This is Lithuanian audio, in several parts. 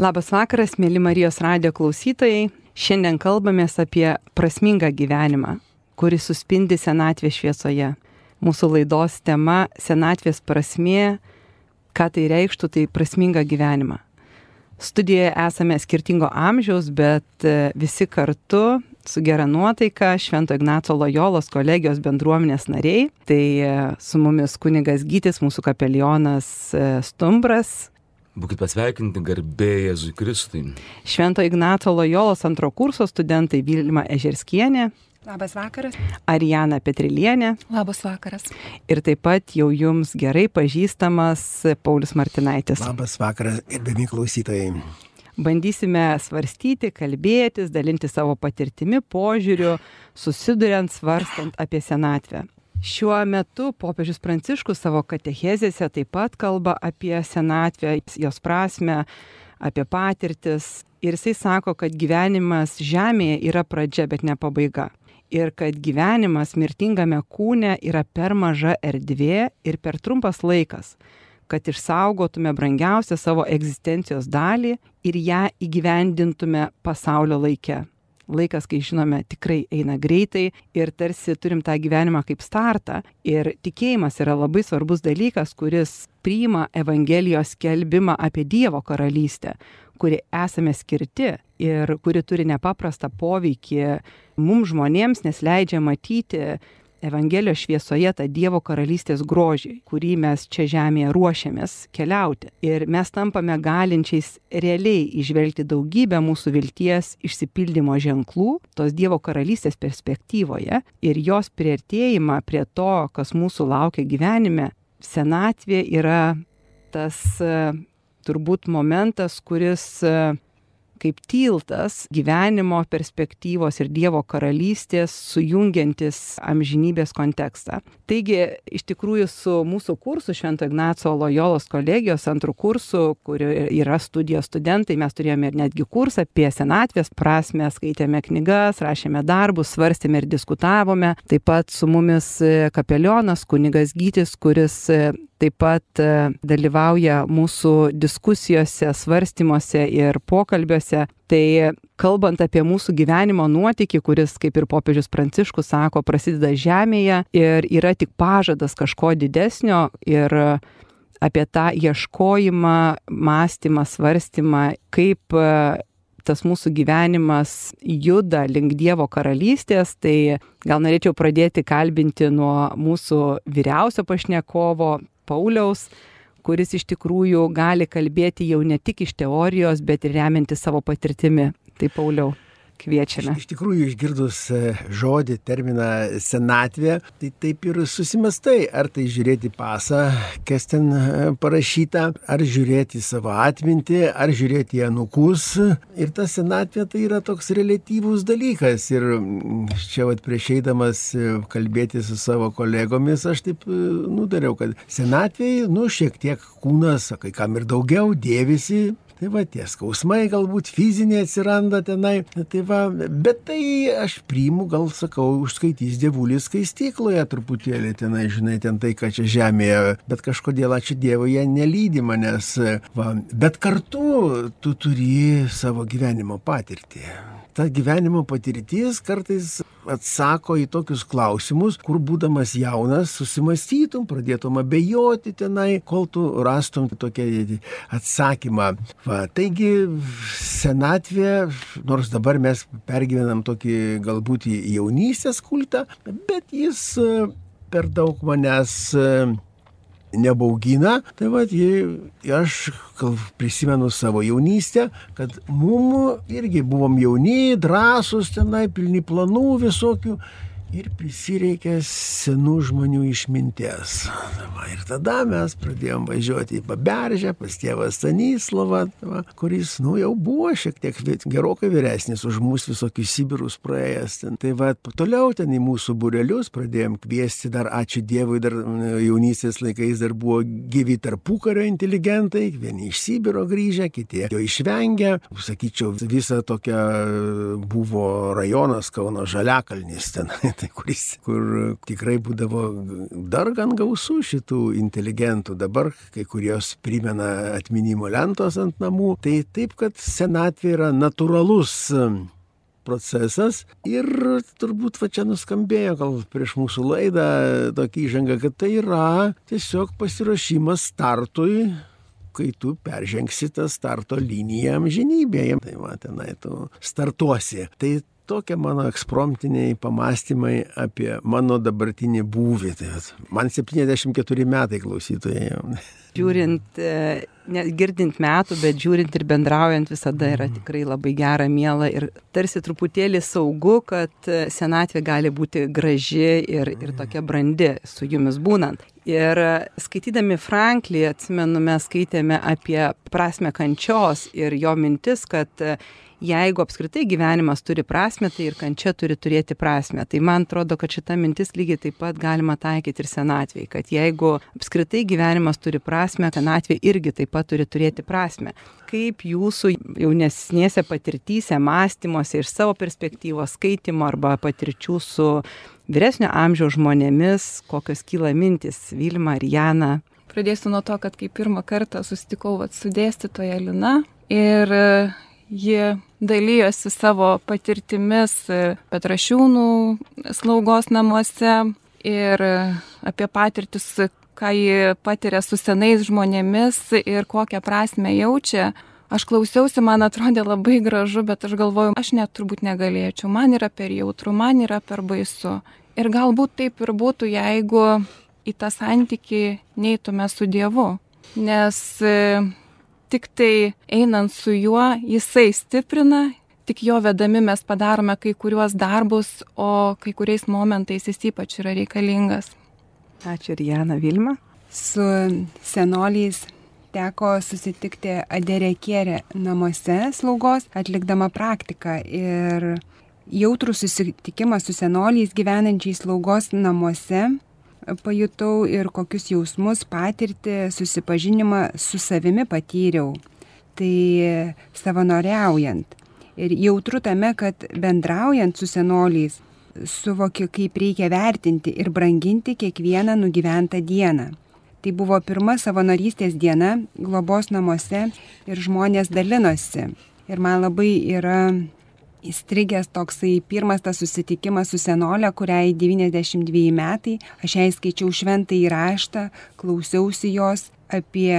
Labas vakaras, mėly Marijos radio klausytojai. Šiandien kalbamės apie prasmingą gyvenimą, kuris suspindi senatvės šviesoje. Mūsų laidos tema - senatvės prasmė, ką tai reikštų, tai prasmingą gyvenimą. Studijoje esame skirtingo amžiaus, bet e, visi kartu su gera nuotaika Švento Ignaco Lojolos kolegijos bendruomenės nariai. Tai e, su mumis kunigas Gytis, mūsų kapelionas e, Stumbras, Būkit pasveikinti garbė Jėzui Kristui. Švento Ignaco Lojolos antro kurso studentai Vilma Ežerskienė, Labas vakaras. Arijana Petrilienė Labas vakaras. ir taip pat jau jums gerai pažįstamas Paulius Martinaitis. Labas vakaras, gerbėmi klausytojai. Bandysime svarstyti, kalbėtis, dalinti savo patirtimi, požiūriu, susiduriant, svarstant apie senatvę. Šiuo metu popiežius Pranciškus savo katechezėse taip pat kalba apie senatvę, jos prasme, apie patirtis. Ir jisai sako, kad gyvenimas žemėje yra pradžia, bet ne pabaiga. Ir kad gyvenimas mirtingame kūne yra per maža erdvė ir per trumpas laikas, kad išsaugotume brangiausią savo egzistencijos dalį ir ją įgyvendintume pasaulio laike laikas, kai žinome, tikrai eina greitai ir tarsi turim tą gyvenimą kaip startą. Ir tikėjimas yra labai svarbus dalykas, kuris priima Evangelijos skelbimą apie Dievo karalystę, kuri esame skirti ir kuri turi nepaprastą poveikį mums žmonėms, nes leidžia matyti Evangelijos šviesoje tą Dievo karalystės grožį, kurį mes čia žemėje ruošiamės keliauti. Ir mes tampame galinčiais realiai išvelgti daugybę mūsų vilties išsipildymo ženklų tos Dievo karalystės perspektyvoje ir jos prieartėjimą prie to, kas mūsų laukia gyvenime. Senatvė yra tas e, turbūt momentas, kuris e, kaip tiltas gyvenimo perspektyvos ir Dievo karalystės sujungiantis amžinybės kontekstą. Taigi, iš tikrųjų, su mūsų kursu Švento Ignaco Lojolos kolegijos antrų kursų, kur yra studijos studentai, mes turėjome ir netgi kursą apie senatvės prasme, skaitėme knygas, rašėme darbus, svarstėme ir diskutavome. Taip pat su mumis kapelionas kunigas Gytis, kuris taip pat dalyvauja mūsų diskusijose, svarstymuose ir pokalbiuose. Tai kalbant apie mūsų gyvenimo nuotykį, kuris, kaip ir popiežius Pranciškus sako, prasideda žemėje ir yra tik pažadas kažko didesnio ir apie tą ieškojimą, mąstymą, svarstymą, kaip tas mūsų gyvenimas juda link Dievo karalystės, tai gal norėčiau pradėti kalbinti nuo mūsų vyriausio pašnekovo Pauliaus, kuris iš tikrųjų gali kalbėti jau ne tik iš teorijos, bet ir remianti savo patirtimi. Tai Pauliau, kviečiame. Iš tikrųjų, išgirdus žodį, terminą senatvė, tai taip ir susimastai, ar tai žiūrėti pasą, kas ten parašyta, ar žiūrėti savo atmintį, ar žiūrėti į anukus. Ir ta senatvė tai yra toks relatyvus dalykas. Ir čia vad prieš eidamas kalbėti su savo kolegomis, aš taip nudariau, kad senatvėje, nu, šiek tiek kūnas, kai kam ir daugiau, dėvisi, Tai va, tie skausmai galbūt fiziniai atsiranda tenai. Tai va, bet tai aš priimu, gal sakau, užskaitys dievulis skaistykloje truputėlį tenai, žinai, ten tai, ką čia žemėje. Bet kažkodėl ačiū Dievui jie nelydi manęs. Va, bet kartu tu turi savo gyvenimo patirtį ta gyvenimo patirtis kartais atsako į tokius klausimus, kur būdamas jaunas susimastytum, pradėtum abejoti tenai, kol tu rastum tokią atsakymą. Va, taigi senatvė, nors dabar mes pergyvenam tokį galbūt jaunystės kultą, bet jis per daug manęs nebaugina. Tai vad, aš prisimenu savo jaunystę, kad mum irgi buvom jauni, drąsūs tenai, pilni planų visokių ir prisireikė senų žmonių išminties. Va, ir tada mes pradėjom važiuoti į Paberžę pas tėvą Stanislavą, va, kuris, nu, jau buvo šiek tiek gerokai vyresnis už mūsų visokius Sibirus praėjęs. Ten. Tai va, toliau ten į mūsų burelius pradėjom kviesti, dar ačiū Dievui, dar jaunystės laikais dar buvo gyvi tarpukario inteligentai, vieni iš Sibiro grįžę, kiti jo išvengę. Sakyčiau, visa tokia buvo rajonas Kauno Žaliakalnis ten. tai kuris, kur tikrai būdavo dar gan gausų šitų inteligentų. Dabar kai kurios primena atminimo lentos ant namų. Tai taip, kad senatvė yra natūralus procesas ir turbūt va čia nuskambėjo gal prieš mūsų laidą tokį įžangą, kad tai yra tiesiog pasiruošimas startui kai tu peržengsi tą starto liniją amžinybėje. Tai va, tenai tu startuosi. Tai tokie mano ekspromptiniai pamastymai apie mano dabartinį būvį. Tai man 74 metai klausytojai. Žiūrint, e, ne girdint metų, bet žiūrint ir bendraujant visada yra Mhm. tikrai labai gera, miela ir tarsi truputėlį saugu, kad e, senatvė gali būti graži ir, ir tokia brandi su jumis būnant. Ir e, skaitydami Franklį, atsimenu, mes skaitėme apie prasme kančios ir jo mintis, kad jeigu apskritai gyvenimas turi prasme, tai ir kančia turi turėti prasme. Tai man atrodo, kad šita mintis lygiai taip pat galima taikyti ir senatvėje, kad jeigu apskritai gyvenimas turi prasme, senatvė irgi taip pat turi turėti prasme. Kaip jūsų jaunesnėse patirtyse, mąstymuose iš savo perspektyvos skaitimo arba patirčių su vyresnio amžiaus žmonėmis, kokios kyla mintis Vilma ar Jana? Pradėsiu nuo to, kad kai pirmą kartą susitikau vat, su dėstytoja Lina ir ji dalyjosi savo patirtimis e, Petrašiūnų slaugos namuose ir e, apie patirtis, ką ji patiria su senais žmonėmis ir kokią prasme jaučia. Aš klausiausi, man atrodė labai gražu, bet aš galvoju, aš net turbūt negalėčiau, man yra per jautru, man yra per baisu. Ir galbūt taip ir būtų, jeigu į tą santyki neitume su Dievu. Nes e, tik tai einant su juo, jisai stiprina, tik jo vedami mes padarome kai kuriuos darbus, o kai kuriais momentais jis ypač yra reikalingas. Ačiū ir Jana Vilma. Su senoliais teko susitikti Aderekierė namuose slaugos, atlikdama praktiką ir jautrų susitikimą su senoliais gyvenančiais slaugos namuose pajutau ir kokius jausmus, patirti, susipažinimą su savimi patyriau. Tai savanoriaujant. Ir jautru tame, kad bendraujant su senoliais, suvokiu, kaip reikia vertinti ir branginti kiekvieną nugyventą dieną. Tai buvo pirma savanorystės diena globos namuose ir žmonės dalinosi. Ir man labai yra įstrigęs toksai pirmas tas susitikimas su senolė, kuriai 92 metai, aš jai skaičiau šventą įraštą, klausiausi jos apie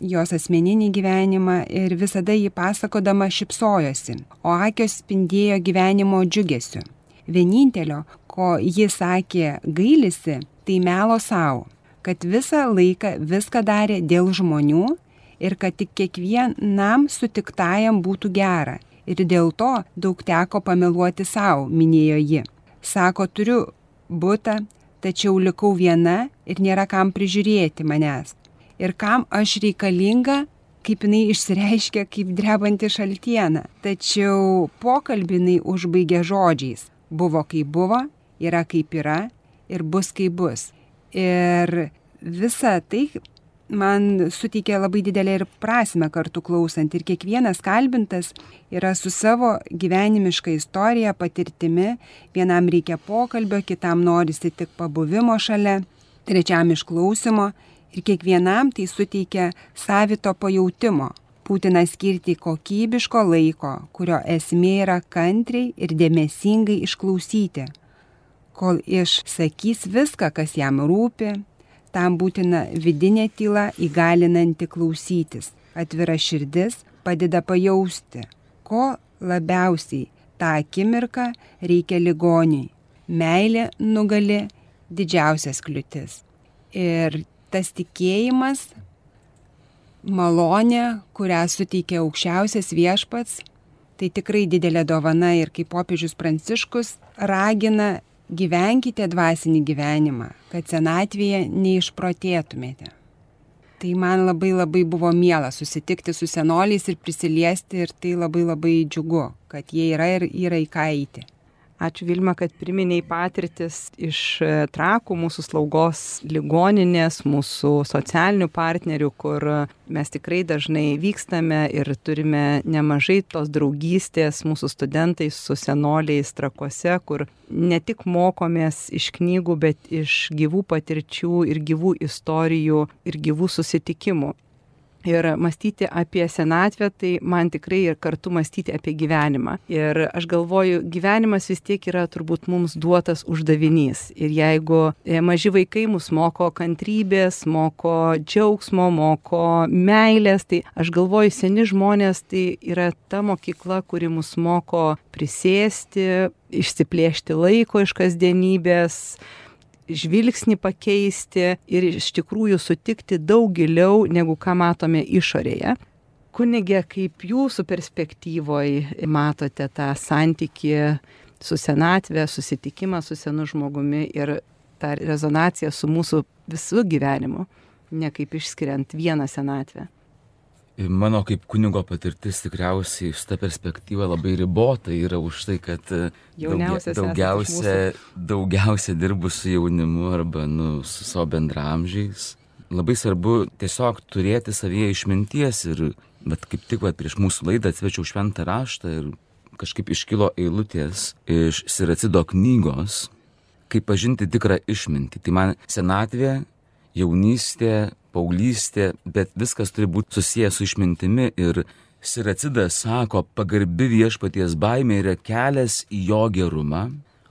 jos asmeninį gyvenimą ir visada jį pasakodama šipsojosi, o akios spindėjo gyvenimo džiugesiu. Vienintelio, ko ji sakė gailisi, tai melo savo, kad visą laiką viską darė dėl žmonių ir kad tik kiekvienam sutiktajam būtų gera ir dėl to daug teko pameluoti savo, minėjo ji. Sako, turiu būtą, tačiau likau viena ir nėra kam prižiūrėti manęs. Ir kam aš reikalinga, kaip jinai išsireiškia kaip drebanti šaltiena. Tačiau pokalbį jinai užbaigė žodžiais. Buvo kaip buvo, yra kaip yra ir bus kaip bus. Ir visa tai man suteikė labai didelę ir prasme kartu klausant. Ir kiekvienas kalbintas yra su savo gyvenimiška istorija, patirtimi. Vienam reikia pokalbio, kitam norisi tik pabuvimo šalia, trečiam išklausimo. Ir kiekvienam tai suteikia savito pajūtimo. Būtina skirti kokybiško laiko, kurio esmė yra kantriai ir dėmesingai išklausyti. Kol išsakys viską, kas jam rūpi, tam būtina vidinė tyla įgalinanti klausytis. Atvira širdis padeda pajausti, ko labiausiai tą akimirką reikia ligoniui. Meilė nugali didžiausias kliūtis. Ir tas tikėjimas, malonė, kurią suteikia aukščiausias viešpats, tai tikrai didelė dovana ir kaip popiežius Pranciškus ragina gyvenkite dvasinį gyvenimą, kad senatvėje neišprotėtumėte. Tai man labai labai buvo miela susitikti su senoliais ir prisiliesti ir tai labai labai džiugu, kad jie yra ir yra į ką eiti. Ačiū Vilma, kad priminiai patirtis iš e, trakų mūsų slaugos ligoninės, mūsų socialinių partnerių, kur mes tikrai dažnai vykstame ir turime nemažai tos draugystės mūsų studentais su senoliais trakuose, kur ne tik mokomės iš knygų, bet iš gyvų patirčių ir gyvų istorijų ir gyvų susitikimų ir mąstyti apie senatvę, tai man tikrai ir kartu mąstyti apie gyvenimą. Ir aš galvoju, gyvenimas vis tiek yra turbūt mums duotas uždavinys. Ir jeigu e, maži vaikai mus moko kantrybės, moko džiaugsmo, moko meilės, tai aš galvoju, seni žmonės tai yra ta mokykla, kuri mus moko prisėsti, išsiplėšti laiko iš kasdienybės žvilgsnį pakeisti ir iš tikrųjų sutikti daug giliau, negu ką matome išorėje. Kunigė, kaip jūsų perspektyvoje matote tą santyki su senatvė, susitikimą su senu žmogumi ir tą rezonaciją su mūsų visų gyvenimu, ne kaip išskiriant vieną senatvę? Mano kaip kunigo patirtis tikriausiai šitą perspektyvą labai ribota yra už tai, kad e, daugia, daugiausia, daugiausia dirbu su jaunimu arba nu, su savo bendramžiais. Labai svarbu tiesiog turėti savyje išminties ir, bet kaip tik va, prieš mūsų laidą atsvečiau šventą raštą ir kažkaip iškilo eilutės iš Siracido knygos, kaip pažinti tikrą išmintį. Tai man senatvė, jaunystė, paauglystė, bet viskas turi būti susijęs su išmintimi ir Siracidas sako, pagarbi viešpaties baimė yra kelias į jo gerumą,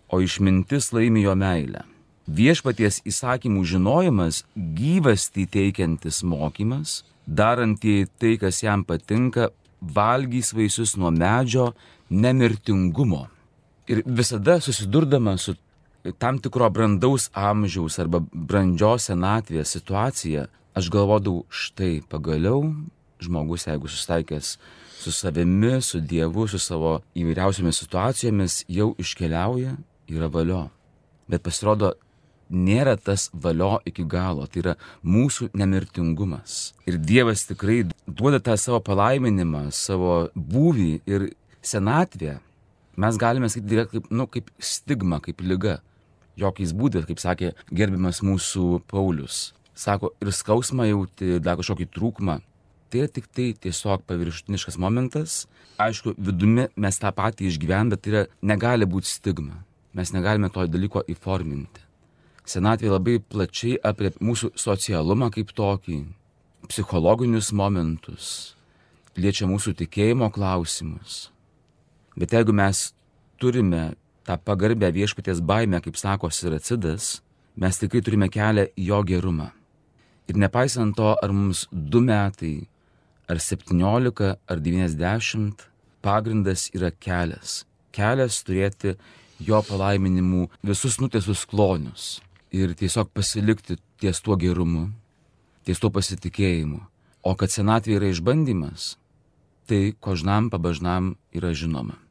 o išmintis laimi jo meilę. Viešpaties įsakymų žinojimas gyvasti teikiantis mokymas, darantį tai, kas jam patinka, valgys vaisius nuo medžio nemirtingumo. Ir visada susidurdama su tam tikro brandaus amžiaus arba brandžios senatvės situacija, aš galvodavau, štai pagaliau žmogus, jeigu susitaikęs su savimi, su Dievu, su savo įvairiausiamis situacijomis, jau iškeliauja, yra valio. Bet pasirodo, nėra tas valio iki galo, tai yra mūsų nemirtingumas. Ir Dievas tikrai duoda tą savo palaiminimą, savo būvį ir senatvę. Mes galime sakyti, kaip, nu, kaip stigma, kaip lyga. Jokiais būdais, kaip sakė gerbiamas mūsų Paulius sako, ir skausmą jauti, dar kažkokį trūkumą. Tai yra tik tai tiesiog paviršutiniškas momentas. Aišku, vidumi mes tą patį išgyvename, bet tai yra, negali būti stigma. Mes negalime to dalyko įforminti. Senatvė labai plačiai apie mūsų socialumą kaip tokį, psichologinius momentus, liečia mūsų tikėjimo klausimus. Bet jeigu mes turime tą pagarbę viešpaties baimę, kaip sako Siracidas, mes tikrai turime kelią jo gerumą. Ir nepaisant to, ar mums du metai, ar septyniolika, ar devyniasdešimt, pagrindas yra kelias. Kelias turėti jo palaiminimų visus nutiesus klonius ir tiesiog pasilikti ties tuo gerumu, ties tuo pasitikėjimu. O kad senatvė yra išbandymas, tai kožnam pabažnam yra žinoma.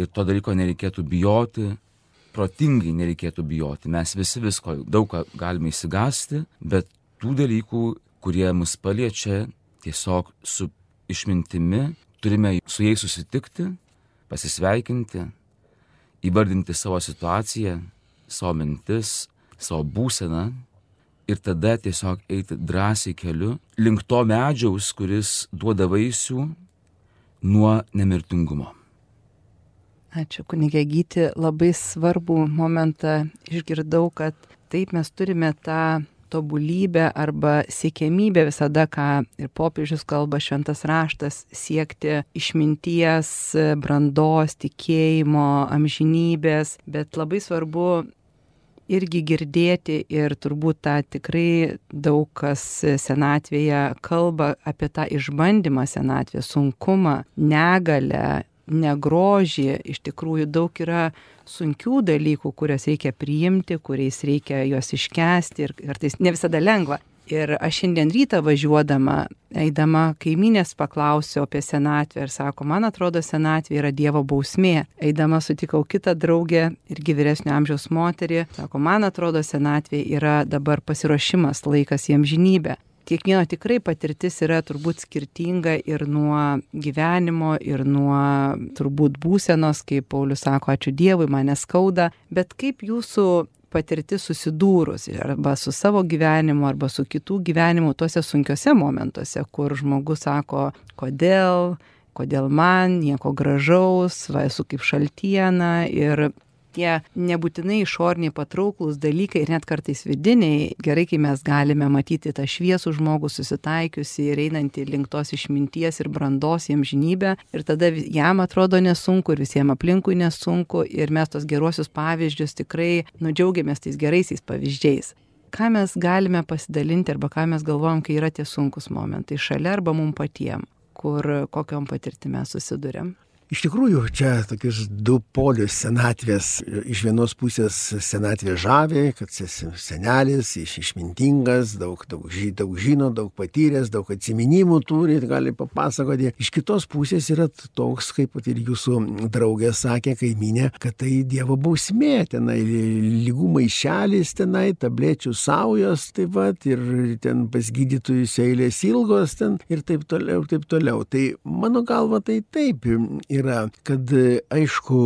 Ir to dalyko nereikėtų bijoti, protingai nereikėtų bijoti. Mes visi visko daug ką galime įsigasti, bet tų dalykų, kurie mus paliečia tiesiog su išmintimi, turime su jais susitikti, pasisveikinti, įvardinti savo situaciją, savo mintis, savo būseną ir tada tiesiog eiti drąsiai keliu link to medžiaus, kuris duoda vaisių nuo nemirtingumo. Ačiū, kunigė Gyti, labai svarbų momentą išgirdau, kad taip mes turime tą tobulybę arba siekiamybę visada, ką ir popiežius kalba šventas raštas, siekti išminties, brandos, tikėjimo, amžinybės, bet labai svarbu irgi girdėti ir turbūt tą tikrai daug kas senatvėje kalba apie tą išbandymą senatvę, sunkumą, negalę, negrožį, iš tikrųjų daug yra sunkių dalykų, kuriuos reikia priimti, kuriais reikia juos iškesti ir kartais ne visada lengva. Ir aš šiandien rytą važiuodama, eidama kaiminės paklausiau apie senatvę ir sako, man atrodo, senatvė yra Dievo bausmė. Eidama sutikau kitą draugę, irgi vyresnio amžiaus moterį, sako, man atrodo, senatvė yra dabar pasiruošimas, laikas jiem žinybė kiekvieno tikrai patirtis yra turbūt skirtinga ir nuo gyvenimo, ir nuo turbūt būsenos, kaip Paulius sako, ačiū Dievui, mane skauda, bet kaip jūsų patirtis susidūrus arba su savo gyvenimu, arba su kitų gyvenimu tuose sunkiuose momentuose, kur žmogus sako, kodėl, kodėl man? Nieko gražaus, va esu kaip šaltiena. Ir tie nebūtinai išorniai patrauklus dalykai ir net kartais vidiniai, gerai, kai mes galime matyti tą šviesų žmogų susitaikiusi ir einantį link tos išminties ir brandos jam žinybę ir tada jam atrodo nesunku ir visiems aplinkui nesunku ir mes tos geruosius pavyzdžius tikrai nudžiaugiamės tais geraisiais pavyzdžiais ką mes galime pasidalinti arba ką mes galvojam, kai yra tie sunkus momentai šalia arba mum patiem, kur kokiam patirtimi susidurėm. Iš tikrųjų, čia tokius du polius senatvės. Iš vienos pusės senatvė žavė, kad senelis, iš, išmintingas, daug, daug, daug žino, daug patyręs, daug atsiminimų turi, gali papasakoti. Iš kitos pusės yra toks, kaip ir jūsų draugė sakė, kaiminė, kad tai Dievo bausmė, tenai lygų maišelis, tenai tablečių saujos, taip pat, ir ten pas gydytojus eilės ilgos, ten ir taip toliau, taip toliau. Tai mano galva tai taip. Ir yra, kad aišku,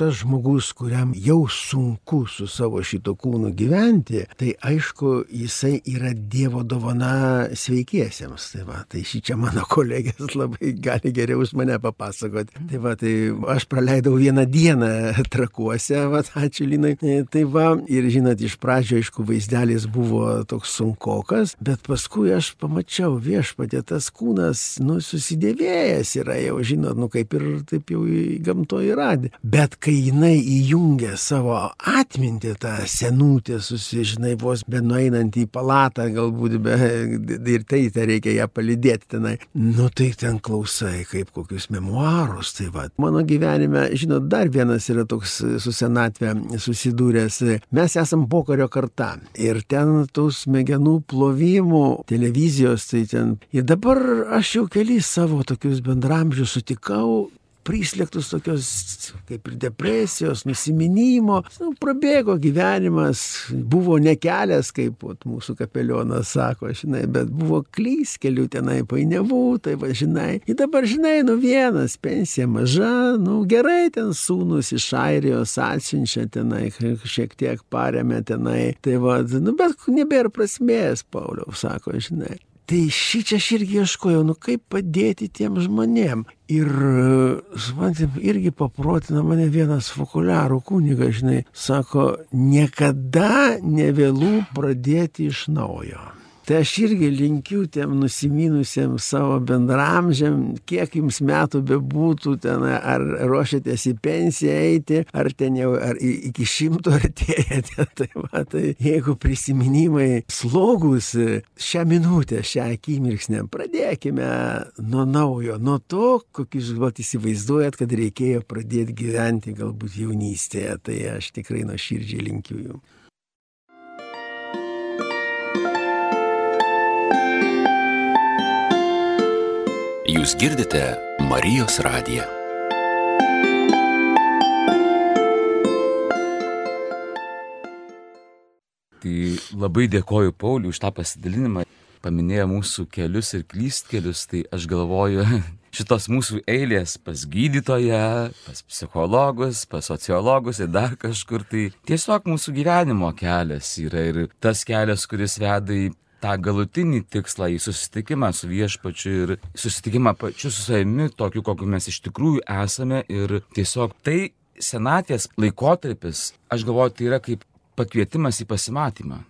tas žmogus, kuriam jau sunku su savo šito kūnu gyventi, tai aišku, jisai yra Dievo dovana sveikiesiems. Tai va, tai šį čia mano kolegės labai gali geriau už mane papasakoti. Tai va, tai aš praleidau vieną dieną trakuose, va, ačiū Linai. Tai va, ir žinot, iš pradžio, aišku, vaizdelis buvo toks sunkokas, bet paskui aš pamačiau viešpatė, tas kūnas, nu, susidėvėjęs yra jau, žinot, nu, kaip ir taip jau gamtoje radė. Bet kai kai jinai įjungia savo atmintį, tą senutę, susižinai, vos be nueinant į palatą, galbūt be, ir tai, tai reikia ją palidėti tenai. Nu tai ten klausai, kaip kokius memoarus. Tai va, mano gyvenime, žinot, dar vienas yra toks su senatvė susidūręs. Mes esam pokario karta ir ten tų smegenų plovimų, televizijos, tai ten. Ir dabar aš jau kelis savo tokius bendramžius sutikau, prislėgtus tokios kaip ir depresijos, nusiminimo. Nu, prabėgo gyvenimas, buvo ne kelias, kaip ot, mūsų kapelionas sako, žinai, bet buvo klys kelių tenai painiavų, tai va, žinai. Ir dabar, žinai, nu vienas, pensija maža, nu gerai ten sūnus iš Airijos atsiunčia tenai, šiek tiek paremė tenai. Tai va, nu bet nebėra prasmės, Pauliau, sako, žinai. Tai šį čia aš irgi ieškojau, nu kaip padėti tiem žmonėm. Ir, suprantam, irgi paprotina mane vienas fokuliarų kunigas, žinai, sako, niekada nevėlų pradėti iš naujo. Tai aš irgi linkiu tiem nusiminusiem savo bendramžiam, kiek jums metų bebūtų ten, ar ruošiatės į pensiją eiti, ar ten jau ar iki šimto artėjate. Tai, va, tai jeigu prisiminimai slogus šią minutę, šią akimirksnę, pradėkime nuo naujo, nuo to, kokius vat įsivaizduojat, kad reikėjo pradėti gyventi galbūt jaunystėje. Tai aš tikrai nuo širdžiai linkiu jums. Jūs girdite Marijos radiją. Tai labai dėkoju Pauliu už tą pasidalinimą. Paminėjo mūsų kelius ir klystkelius, tai aš galvoju, šitos mūsų eilės pas gydytoją, pas psichologus, pas sociologus ir dar kažkur, tai tiesiog mūsų gyvenimo kelias yra ir tas kelias, kuris veda į tą galutinį tikslą, į susitikimą su viešpačiu ir susitikimą pačiu su savimi, tokiu, kokiu mes iš tikrųjų esame. Ir tiesiog tai senatvės laikotarpis, aš galvoju, tai yra kaip pakvietimas į pasimatymą.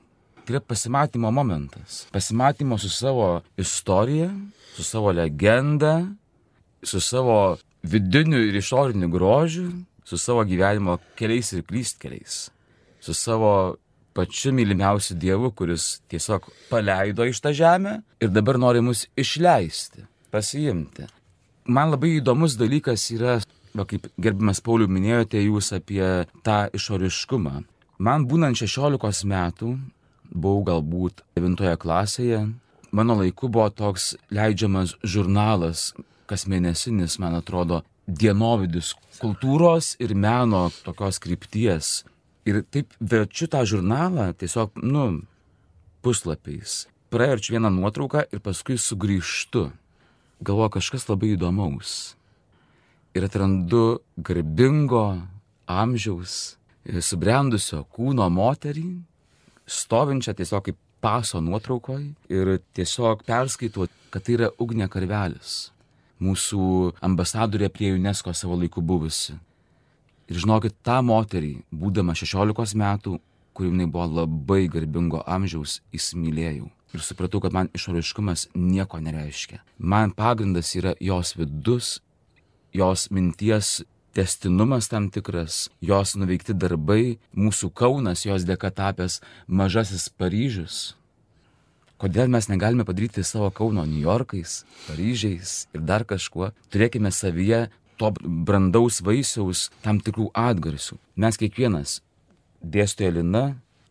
Tai yra pasimatymo momentas. Pasimatymo su savo istorija, su savo legenda, su savo vidiniu ir išoriniu grožiu, su savo gyvenimo keliais ir klystkeliais, su savo pačiu mylimiausiu Dievu, kuris tiesiog paleido iš tą žemę ir dabar nori mus išleisti, pasiimti. Man labai įdomus dalykas yra, va, kaip gerbimas Paulių minėjote jūs apie tą išoriškumą. Man būnant 16 metų, buvau galbūt 9 klasėje, mano laiku buvo toks leidžiamas žurnalas, kas mėnesinis, man atrodo, dienovidis kultūros ir meno tokios krypties. Ir taip verčiu tą žurnalą tiesiog, nu, puslapiais. praverčiu vieną nuotrauką ir paskui sugrįžtu. Galvoju kažkas labai įdomaus. Ir atrandu garbingo amžiaus, e, subrendusio kūno moterį, stovinčią tiesiog kaip paso nuotraukoj ir tiesiog perskaitau, kad tai yra Ugnė Karvelis, mūsų ambasadorė prie UNESCO savo laiku buvusi. Ir žinokit, tą moterį, būdama 16 metų, kur jinai buvo labai garbingo amžiaus, įsimylėjau. Ir supratau, kad man išoriškumas nieko nereiškia. Man pagrindas yra jos vidus, jos minties testinumas tam tikras, jos nuveikti darbai, mūsų Kaunas, jos dėka tapęs mažasis Paryžius. Kodėl mes negalime padaryti savo Kauno New Yorkais, Paryžiais ir dar kažkuo? Turėkime savyje to brandaus vaisiaus tam tikrų atgarsių. Mes kiekvienas, dėstytoja Lina,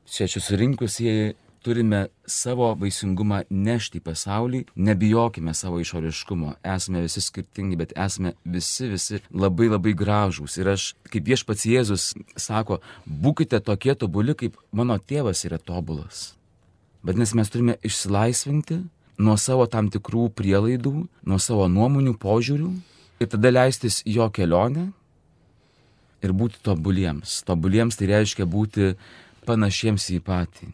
čia susirinkusieji turime savo vaisingumą nešti į pasaulį, nebijokime savo išoriškumo, esame visi skirtingi, bet esame visi, visi labai labai gražūs. Ir aš, kaip viešpats Jėzus sako, būkite tokie tobuli, kaip mano tėvas yra tobulas. Vadinasi, mes turime išsilaisvinti nuo savo tam tikrų prielaidų, nuo savo nuomonių, požiūrių ir tada leistis jo kelionę ir būti tobuliems. Tobuliems tai reiškia būti panašiems į patį.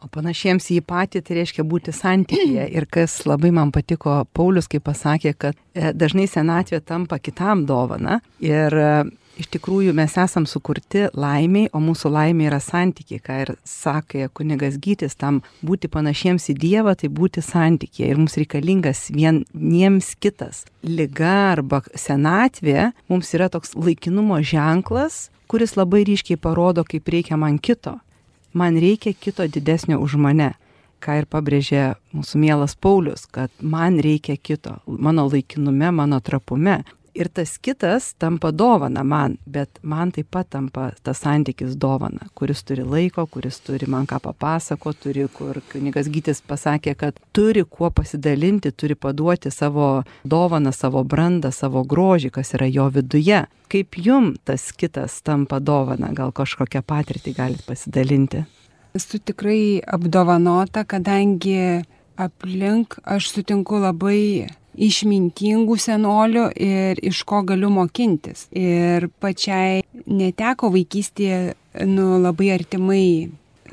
O panašiems į patį tai reiškia būti santykėje. Ir kas labai man patiko, Paulius, kai pasakė, kad e, dažnai senatvė tampa kitam dovana. Ir e, iš tikrųjų mes esam sukurti laimiai, o mūsų laimė yra santykiai, ką ir sakė kunigas Gytis, tam būti panašiems į Dievą, tai būti santykėje. Ir mums reikalingas vieniems kitas. Liga arba senatvė mums yra toks laikinumo ženklas, kuris labai ryškiai parodo, kaip reikia man kito man reikia kito didesnio už mane. Ką ir pabrėžė mūsų mielas Paulius, kad man reikia kito, mano laikinume, mano trapume. Ir tas kitas tampa dovana man, bet man taip pat tampa tas santykis dovana, kuris turi laiko, kuris turi man ką papasako, turi, kur kunigas Gytis pasakė, kad turi kuo pasidalinti, turi paduoti savo dovaną, savo brandą, savo grožį, kas yra jo viduje. Kaip jum tas kitas tampa dovana, gal kažkokią patirtį galite pasidalinti? Esu tikrai apdovanota, kadangi aplink aš sutinku labai išmintingų senolių ir iš ko galiu mokintis. Ir pačiai neteko vaikystėje nu, labai artimai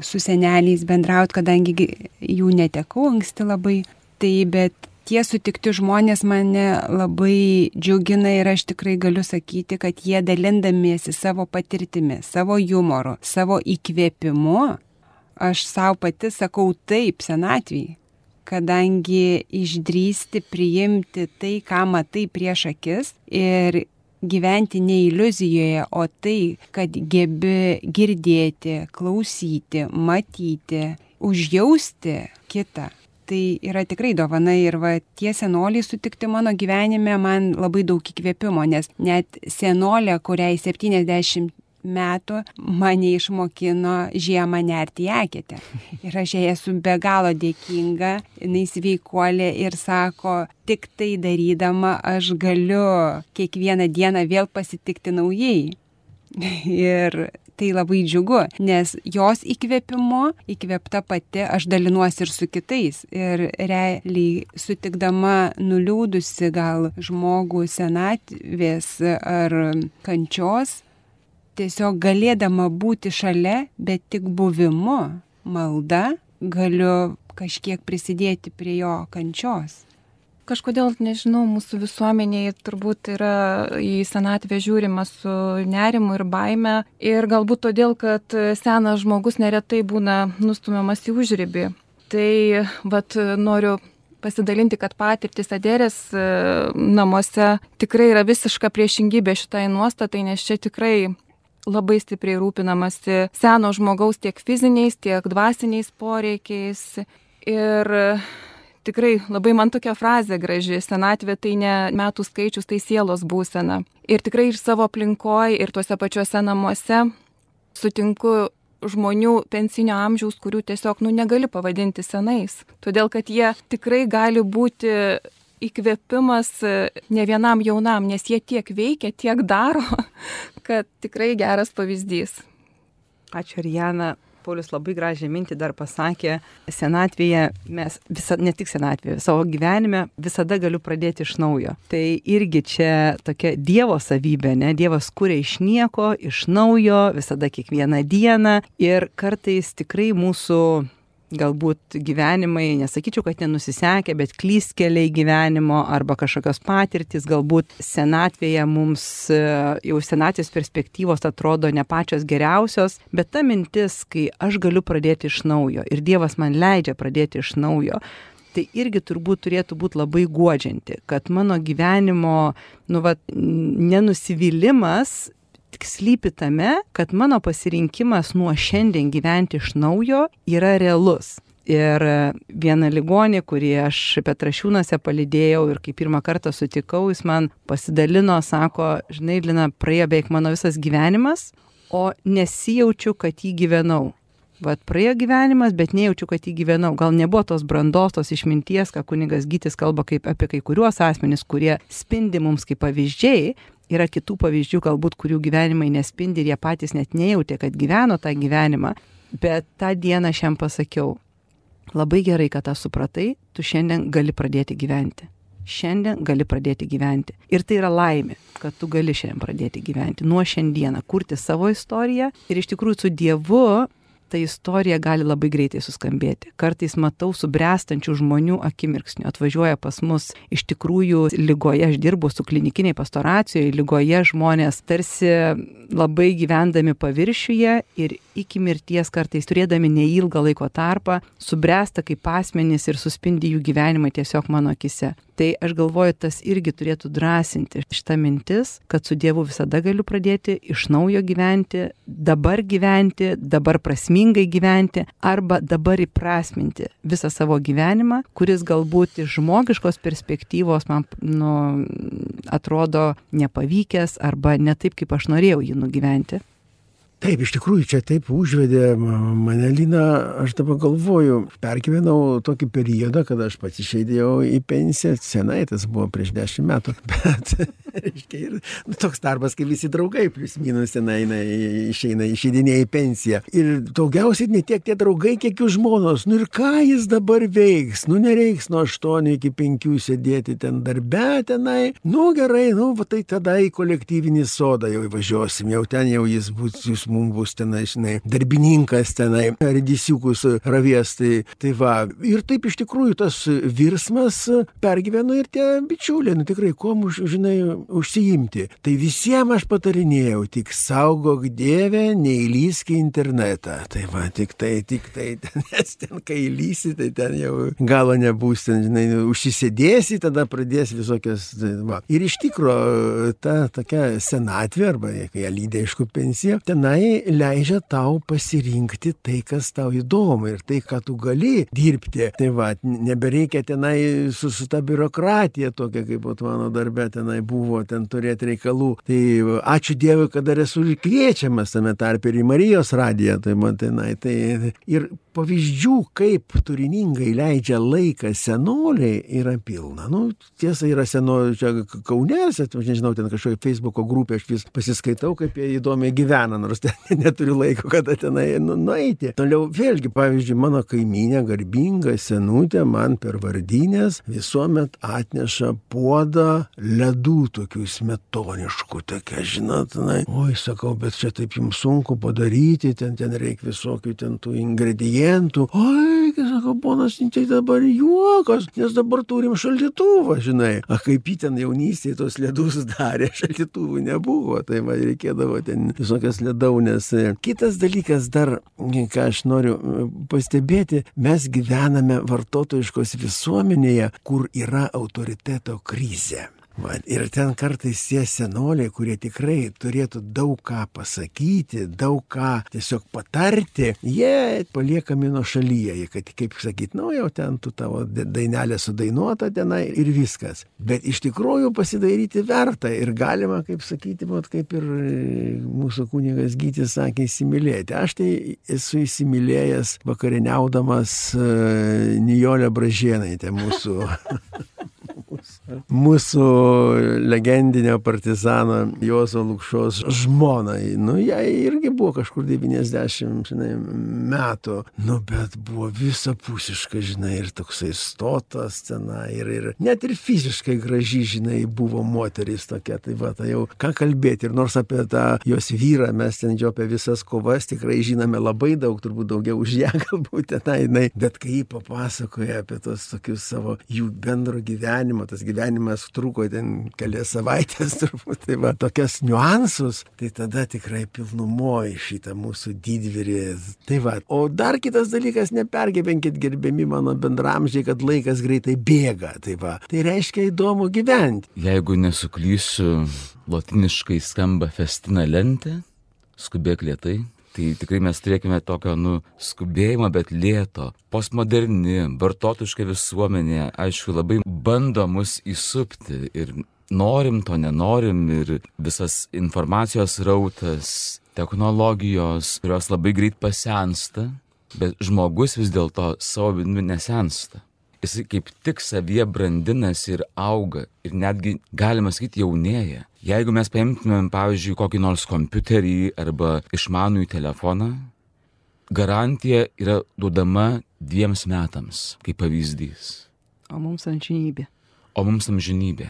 su seneliais bendrauti, kadangi jų netekau anksti labai. Tai bet tie sutikti žmonės mane labai džiugina ir aš tikrai galiu sakyti, kad jie dalindamiesi savo patirtimi, savo humoru, savo įkvėpimu, aš savo pati sakau taip senatvį kadangi išdrysti priimti tai, ką matai prieš akis ir gyventi ne iliuzijoje, o tai, kad gebi girdėti, klausyti, matyti, užjausti kitą. Tai yra tikrai dovana ir va tie senoliai sutikti mano gyvenime man labai daug įkvėpimo, nes net senolė, kuriai 70 metų mane išmokino žiemą nerti į eketę. Ir aš jai esu be galo dėkinga, jinai sveikuolė ir sako, tik tai darydama aš galiu kiekvieną dieną vėl pasitikti naujai. Ir tai labai džiugu, nes jos įkvėpimu, įkvėpta pati, aš dalinuosi ir su kitais. Ir realiai sutikdama nuliūdusi gal žmogų senatvės ar kančios, tiesiog galėdama būti šalia, bet tik buvimu, malda, galiu kažkiek prisidėti prie jo kančios. Kažkodėl, nežinau, mūsų visuomeniai turbūt yra į senatvę žiūrima su nerimu ir baime. Ir galbūt todėl, kad senas žmogus neretai būna nustumiamas į užribį. Tai vat, noriu pasidalinti, kad patirtis Aderės e, namuose tikrai yra visiška priešingybė šitai nuostatai, nes čia tikrai labai stipriai rūpinamasi seno žmogaus tiek fiziniais, tiek dvasiniais poreikiais. Ir tikrai labai man tokia frazė graži, senatvė tai ne metų skaičius, tai sielos būsena. Ir tikrai ir savo aplinkoje, ir tuose pačiuose namuose sutinku žmonių pensinio amžiaus, kurių tiesiog, nu, negali pavadinti senais. Todėl, kad jie tikrai gali būti įkvėpimas e, ne vienam jaunam, nes jie tiek veikia, tiek daro, kad tikrai geras pavyzdys. Ačiū, Rijana. Paulius labai gražią mintį dar pasakė, senatvėje mes, visa, ne tik senatvėje, savo gyvenime visada galiu pradėti iš naujo. Tai irgi čia tokia Dievo savybė, ne? Dievas kuria iš nieko, iš naujo, visada kiekvieną dieną ir kartais tikrai mūsų galbūt gyvenimai, nesakyčiau, kad nenusisekę, bet klystkeliai gyvenimo arba kažkokios patirtis, galbūt senatvėje mums e, jau senatvės perspektyvos atrodo ne pačios geriausios, bet ta mintis, kai aš galiu pradėti iš naujo ir Dievas man leidžia pradėti iš naujo, tai irgi turbūt turėtų būti labai guodžianti, kad mano gyvenimo, nu, va, nenusivylimas tik slypi tame, kad mano pasirinkimas nuo šiandien gyventi iš naujo yra realus. Ir vieną ligonį, kurį aš Petrašiūnuose palidėjau ir kai pirmą kartą sutikau, jis man pasidalino, sako, žinai, Lina, praėjo beveik mano visas gyvenimas, o nesijaučiu, kad jį gyvenau. Vat praėjo gyvenimas, bet nejaučiu, kad jį gyvenau. Gal nebuvo tos brandos, tos išminties, ką kunigas Gytis kalba kaip apie kai kuriuos asmenys, kurie spindi mums kaip pavyzdžiai, yra kitų pavyzdžių, galbūt, kurių gyvenimai nespindi ir jie patys net nejautė, kad gyveno tą gyvenimą, bet tą dieną aš jam pasakiau, labai gerai, kad tą supratai, tu šiandien gali pradėti gyventi. Šiandien gali pradėti gyventi. Ir tai yra laimė, kad tu gali šiandien pradėti gyventi. Nuo šiandieną kurti savo istoriją ir iš tikrųjų su Dievu ta istorija gali labai greitai suskambėti. Kartais matau subręstančių žmonių akimirksnių. Atvažiuoja pas mus iš tikrųjų lygoje, aš dirbu su klinikiniai pastoracijoje, lygoje žmonės tarsi labai gyvendami paviršiuje ir iki mirties kartais turėdami neilgą laiko tarpą, subręsta kaip asmenys ir suspindi jų gyvenimą tiesiog mano akise. Tai aš galvoju, tas irgi turėtų drąsinti šitą mintis, kad su Dievu visada galiu pradėti iš naujo gyventi, dabar gyventi, dabar prasmingai gyventi arba dabar įprasminti visą savo gyvenimą, kuris galbūt iš žmogiškos perspektyvos man nu, atrodo nepavykęs arba ne taip, kaip aš norėjau jį nugyventi. Taip, iš tikrųjų, čia taip užvedė mane Lina, aš dabar galvoju, pergyvenau tokį periodą, kada aš pats išeidėjau į pensiją, senai tas buvo prieš dešimt metų, bet, reiškia, ir nu, toks darbas, kai visi draugai, plus minus eina, išeina, išeidinėja į pensiją. Ir daugiausiai ne tiek tie draugai, kiek jų žmonos, nu ir ką jis dabar veiks, nu nereiks nuo 8 iki 5 sėdėti ten darbe tenai, nu gerai, nu, va tai tada į kolektyvinį sodą jau įvažiuosim, jau ten jau jis bus, jūs mums bus tenai, žinai, darbininkas tenai, redisiukus ravės. Tai, tai va, ir taip iš tikrųjų tas virsmas pergyveno ir tie bičiuliai, nu tikrai, kuo, žinai, užsiimti. Tai visiems aš patarinėjau, tik saugok Dievę, neįlysk į internetą. Tai va, tik tai, tik tai, nes ten kai įlysi, tai ten jau galo nebus, ten, žinai, užsisėdėsi, tada pradės visokias. Va. Ir iš tikrųjų ta tokia senatvė, arba kai ją lydė, aišku, pensija, tenai leidžia tau pasirinkti tai, kas tau įdomu ir tai, ką tu gali dirbti. Tai va, nebereikia tenai su, su ta biurokratija tokia, kaip pat mano darbė tenai buvo, ten turėti reikalų. Tai ačiū Dievui, kad dar esu kviečiamas tame tarp ir į Marijos radiją. Tai man tenai. Tai ir pavyzdžių, kaip turiningai leidžia laiką senoliai, yra pilna. Nu, tiesa, yra senolių čia Kaunės, aš nežinau, ten kažkokia Facebook'o grupė, aš vis pasiskaitau, kaip jie įdomiai gyvena, nors ten neturiu laiko, kada tenai nu, nueiti. Toliau, vėlgi, pavyzdžiui, mano kaiminė garbinga senutė man per vardinės visuomet atneša puodą ledų tokių smetoniškų, tokia, žinot, tenai. Oi, sakau, bet čia taip jums sunku padaryti, ten, ten reikia visokių ten tų ingredientų. Oi, sako, ponas, tai dabar juokas, nes dabar turim šaldytuvą, žinai. A kaip jį ten jaunystėje tos ledus darė, šaldytuvų nebuvo, tai man reikėdavo ten visokias ledaunės. Kitas dalykas dar, ką aš noriu pastebėti, mes gyvename vartotojiškos visuomenėje, kur yra autoriteto krizė. Va, ir ten kartais tie senoliai, kurie tikrai turėtų daug ką pasakyti, daug ką tiesiog patarti, jie paliekami nuo šalyje, kad kaip sakyt, nu jau ten tu tavo dainelė sudainuota tenai ir viskas. Bet iš tikrųjų pasidaryti verta ir galima, kaip sakyti, mat, kaip ir mūsų kunigas Gytis sakė, įsimylėti. Aš tai esu įsimylėjęs vakarieniaudamas uh, Nijolę Bražienaitę mūsų. mūsų legendinio partizano Jozo Lukšos žmonai. Nu, jai irgi buvo kažkur 90 žinai, metų, nu, bet buvo visapusiška, žinai, ir toksai stotas scena, ir, ir net ir fiziškai graži, žinai, buvo moteris tokia. Tai va, tai jau ką kalbėti. Ir nors apie tą jos vyrą mes ten jo apie visas kovas tikrai žinome labai daug, turbūt daugiau už ją galbūt tenai, bet kai jį papasakoja apie tos tokius savo jų bendro gyvenimo, tas gyvenimas truko ten kelias savaitės turbūt, tai va, tokias niuansus, tai tada tikrai pilnumoji šitą mūsų didvyrį. Tai va, o dar kitas dalykas, nepergyvenkit gerbiami mano bendramžiai, kad laikas greitai bėga, tai va, tai reiškia įdomu gyventi. Jeigu nesuklysiu, latiniškai skamba festina lentė, skubėk lietai. Tai tikrai mes turėkime tokio, nu, skubėjimo, bet lėto. Postmoderni, vartotoška visuomenė, aišku, labai bando mus įsupti ir norim to, nenorim ir visas informacijos rautas, technologijos, kurios labai greit pasensta, bet žmogus vis dėlto savo vidumi nesensta jisai kaip tik savyje brandinasi ir auga ir netgi, galima sakyti, jaunėja. Jeigu mes paimtumėm, pavyzdžiui, kokį nors kompiuterį arba išmanųjį telefoną, garantija yra duodama dviems metams, kaip pavyzdys. O mums amžinybė. O mums amžinybė.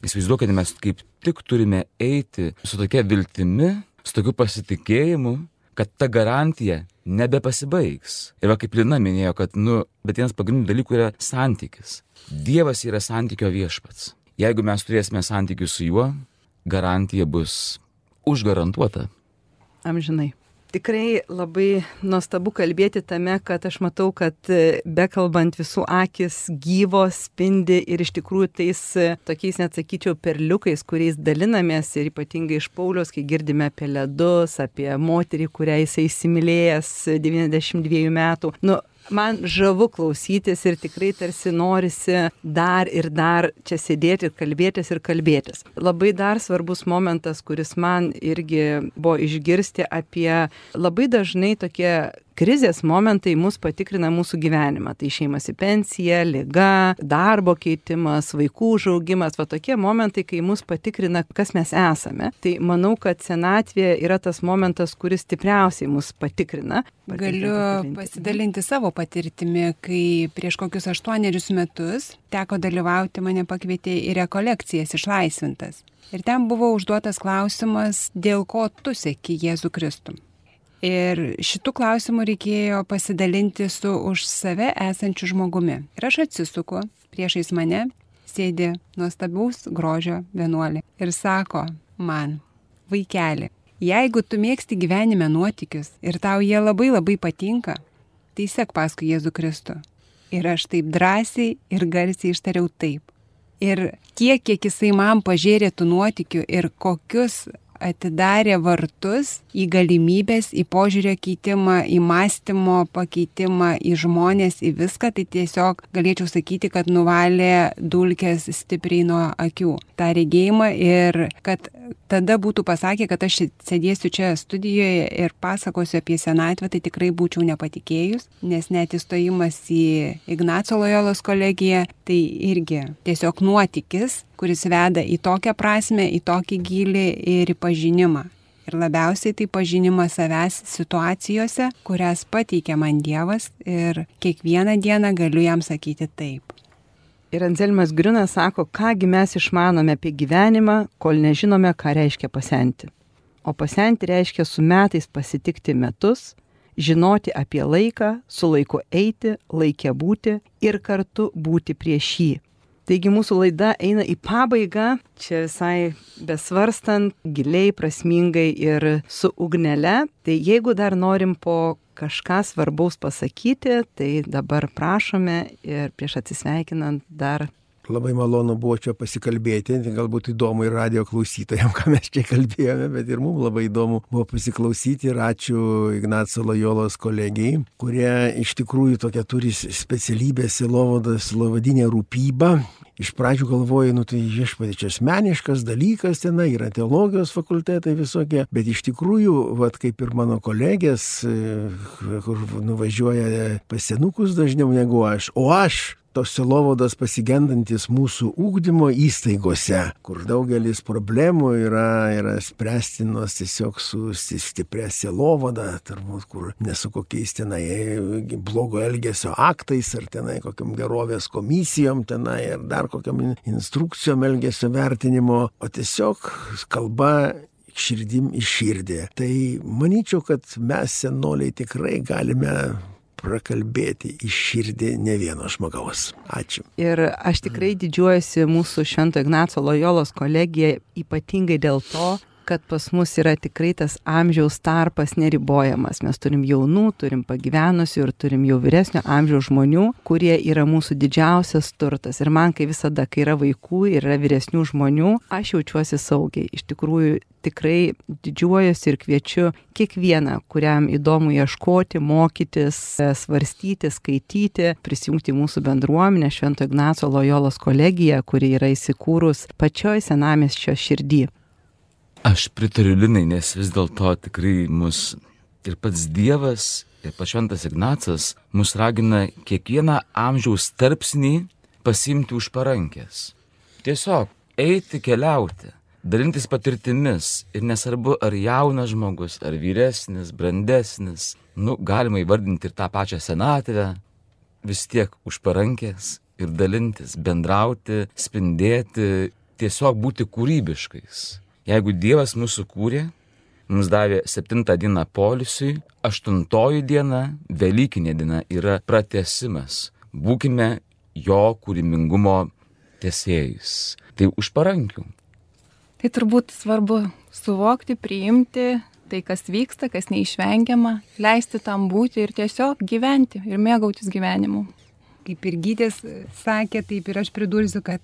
Įsivaizduokite, mes kaip tik turime eiti su tokia viltimi, su tokiu pasitikėjimu, kad ta garantija nebepasibaigs. Ir va kaip Lina minėjo, kad, nu, bet vienas pagrindinių dalykų yra santykis. Dievas yra santykio viešpats. Jeigu mes turėsime santykių su juo, garantija bus užgarantuota. Amžinai tikrai labai nuostabu kalbėti tame, kad aš matau, kad e, bekalbant visų akis gyvos spindi ir iš tikrųjų tais e, tokiais, net sakyčiau, perliukais, kuriais dalinamės ir ypatingai iš Paulios, kai girdime apie ledus, apie moterį, kurią jisai įsimylėjęs 92 metų. Nu, man žavu klausytis ir tikrai tarsi norisi dar ir dar čia sėdėti ir kalbėtis ir kalbėtis. Labai dar svarbus momentas, kuris man irgi buvo išgirsti apie labai dažnai tokie krizės momentai mus patikrina mūsų gyvenimą. Tai šeimas į pensiją, lyga, darbo keitimas, vaikų užaugimas, va tokie momentai, kai mus patikrina, kas mes esame. Tai manau, kad senatvė yra tas momentas, kuris stipriausiai mus patikrina. Galiu pasidalinti savo patirtimi, kai prieš kokius aštuonerius metus teko dalyvauti, mane pakvietė į rekolekcijas išlaisvintas. Ir ten buvo užduotas klausimas, dėl ko tu sėki Jėzų Kristum. Ir šitų klausimų reikėjo pasidalinti su už save esančiu žmogumi. Ir aš atsisuku, priešais mane sėdi nuostabaus grožio vienuolė ir sako man, vaikeli, jeigu tu mėgsti gyvenime nuotikius ir tau jie labai labai patinka, tai sek paskui Jėzų Kristų. Ir aš taip drąsiai ir garsiai ištariau taip. Ir tiek, kiek jisai man pažėrė tų nuotikių ir kokius atidarė vartus į galimybės, į požiūrio keitimą, į mąstymo pakeitimą, į žmonės, į viską, tai tiesiog galėčiau sakyti, kad nuvalė dulkės stipriai nuo akių. Tą regėjimą ir kad tada būtų pasakę, kad aš sėdėsiu čia studijoje ir pasakosiu apie senatvę, tai tikrai būčiau nepatikėjus, nes net įstojimas į Ignaco Lojolos kolegiją, tai irgi tiesiog nuotykis, kuris veda į tokią prasme, į tokį gilį ir į pažinimą. Ir labiausiai tai pažinimas savęs situacijose, kurias pateikia man Dievas ir kiekvieną dieną galiu jam sakyti taip. Ir Anzelmas Grinas sako, kągi mes išmanome apie gyvenimą, kol nežinome, ką reiškia pasenti. O pasenti reiškia su metais pasitikti metus, žinoti apie laiką, su laiku eiti, laikę būti ir kartu būti prieš jį. Taigi mūsų laida eina į pabaigą, čia visai besvarstant, giliai, prasmingai ir su ugnele. Tai jeigu dar norim po kažką svarbaus pasakyti, tai dabar prašome ir prieš atsisveikinant dar Labai malonu buvo čia pasikalbėti, galbūt įdomu ir radio klausytojams, ką mes čia kalbėjome, bet ir mums labai įdomu buvo pasiklausyti ir ačiū Ignaco Lojolos kolegijai, kurie iš tikrųjų tokia turi specialybę silovadas, silovadinė rūpyba iš pradžių galvoju, nu tai viešpatie čia asmeniškas dalykas ten, yra teologijos fakultetai visokie, bet iš tikrųjų, vad kaip ir mano kolegės, e, kur nuvažiuoja pas senukus dažniau negu aš, o aš tos silovados pasigendantis mūsų ūkdymo įstaigose, kur daugelis problemų yra, yra spręstinos tiesiog su stipria silovada, turbūt, kur nesu kokiais tenai blogo elgesio aktais, ar tenai kokiam gerovės komisijom, tenai, ar dar kokiam instrukcijom elgesio vertinimo, o tiesiog kalba širdim į širdį. Tai manyčiau, kad mes senoliai tikrai galime prakalbėti iš širdį ne vieno žmogaus. Ačiū. Ir aš tikrai didžiuojuosi mūsų Švento Ignaco Lojolos kolegija ypatingai dėl to, kad pas mus yra tikrai tas amžiaus tarpas neribojamas. Mes turim jaunų, turim pagyvenusių ir turim jau vyresnio amžiaus žmonių, kurie yra mūsų didžiausias turtas. Ir man, kai visada, kai yra vaikų ir yra vyresnių žmonių, aš jaučiuosi saugiai. Iš tikrųjų, tikrai didžiuojuosi ir kviečiu kiekvieną, kuriam įdomu ieškoti, mokytis, svarstyti, skaityti, prisijungti mūsų bendruomenę Švento Ignaco Lojolos kolegiją, kuri yra įsikūrus pačioj senamėsčio širdį. Aš pritariu Linai, nes vis dėlto tikrai mus ir pats Dievas, ir pašventas Ignacas mus ragina kiekvieną amžiaus tarpsnį pasimti už parankės. Tiesiog eiti keliauti, dalintis patirtimis ir nesvarbu ar jaunas žmogus, ar vyresnis, brandesnis, nu, galima įvardinti ir tą pačią senatvę, vis tiek už parankės ir dalintis, bendrauti, spindėti, tiesiog būti kūrybiškais Jeigu Dievas mūsų kūrė, mums davė septintą dieną polisiui, aštuntoji diena, Velykinė diena yra pratesimas. Būkime jo kūrymingumo tiesėjais. Tai už parankių. Tai turbūt svarbu suvokti, priimti tai, kas vyksta, kas neišvengiama, leisti tam būti ir tiesiog gyventi ir mėgautis gyvenimu. Kaip ir gytis sakė, taip ir aš pridursiu, kad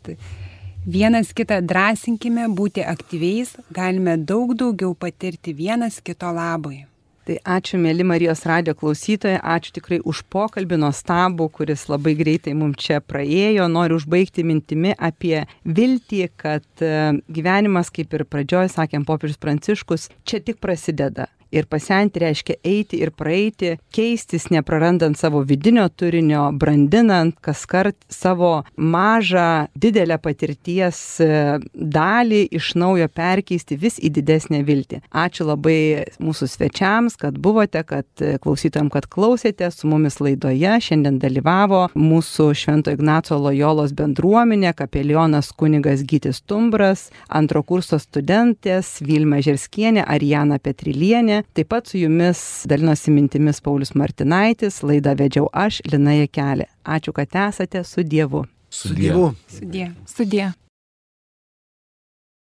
Vienas kitą drąsinkime būti aktyviais, galime daug daugiau patirti vienas kito labui. Tai ačiū, mėly Marijos radio klausytojai, ačiū tikrai už pokalbį nuostabų, kuris labai greitai mums čia praėjo. Noriu užbaigti mintimi apie viltį, kad e, gyvenimas, kaip ir pradžioje sakėm popiežius Pranciškus, čia tik prasideda. Ir pasenti reiškia eiti ir praeiti, keistis, neprarandant savo vidinio turinio, brandinant kas kart savo mažą, didelę patirties e, dalį iš naujo perkeisti vis į didesnę viltį. Ačiū labai mūsų svečiams, kad buvote, kad e, klausytam, kad klausėte su mumis laidoje. Šiandien dalyvavo mūsų Švento Ignaco Lojolos bendruomenė, kapelionas kunigas Gytis Tumbras, antro kurso studentės Vilma Žerskienė, Arijana Petrilienė. Taip pat su jumis dalinosi mintimis Paulius Martinaitis, laidą vedžiau aš, Lina Jekelė. Ačiū, kad esate su Dievu. Su Dievu. Su Dievu. Su Dievu.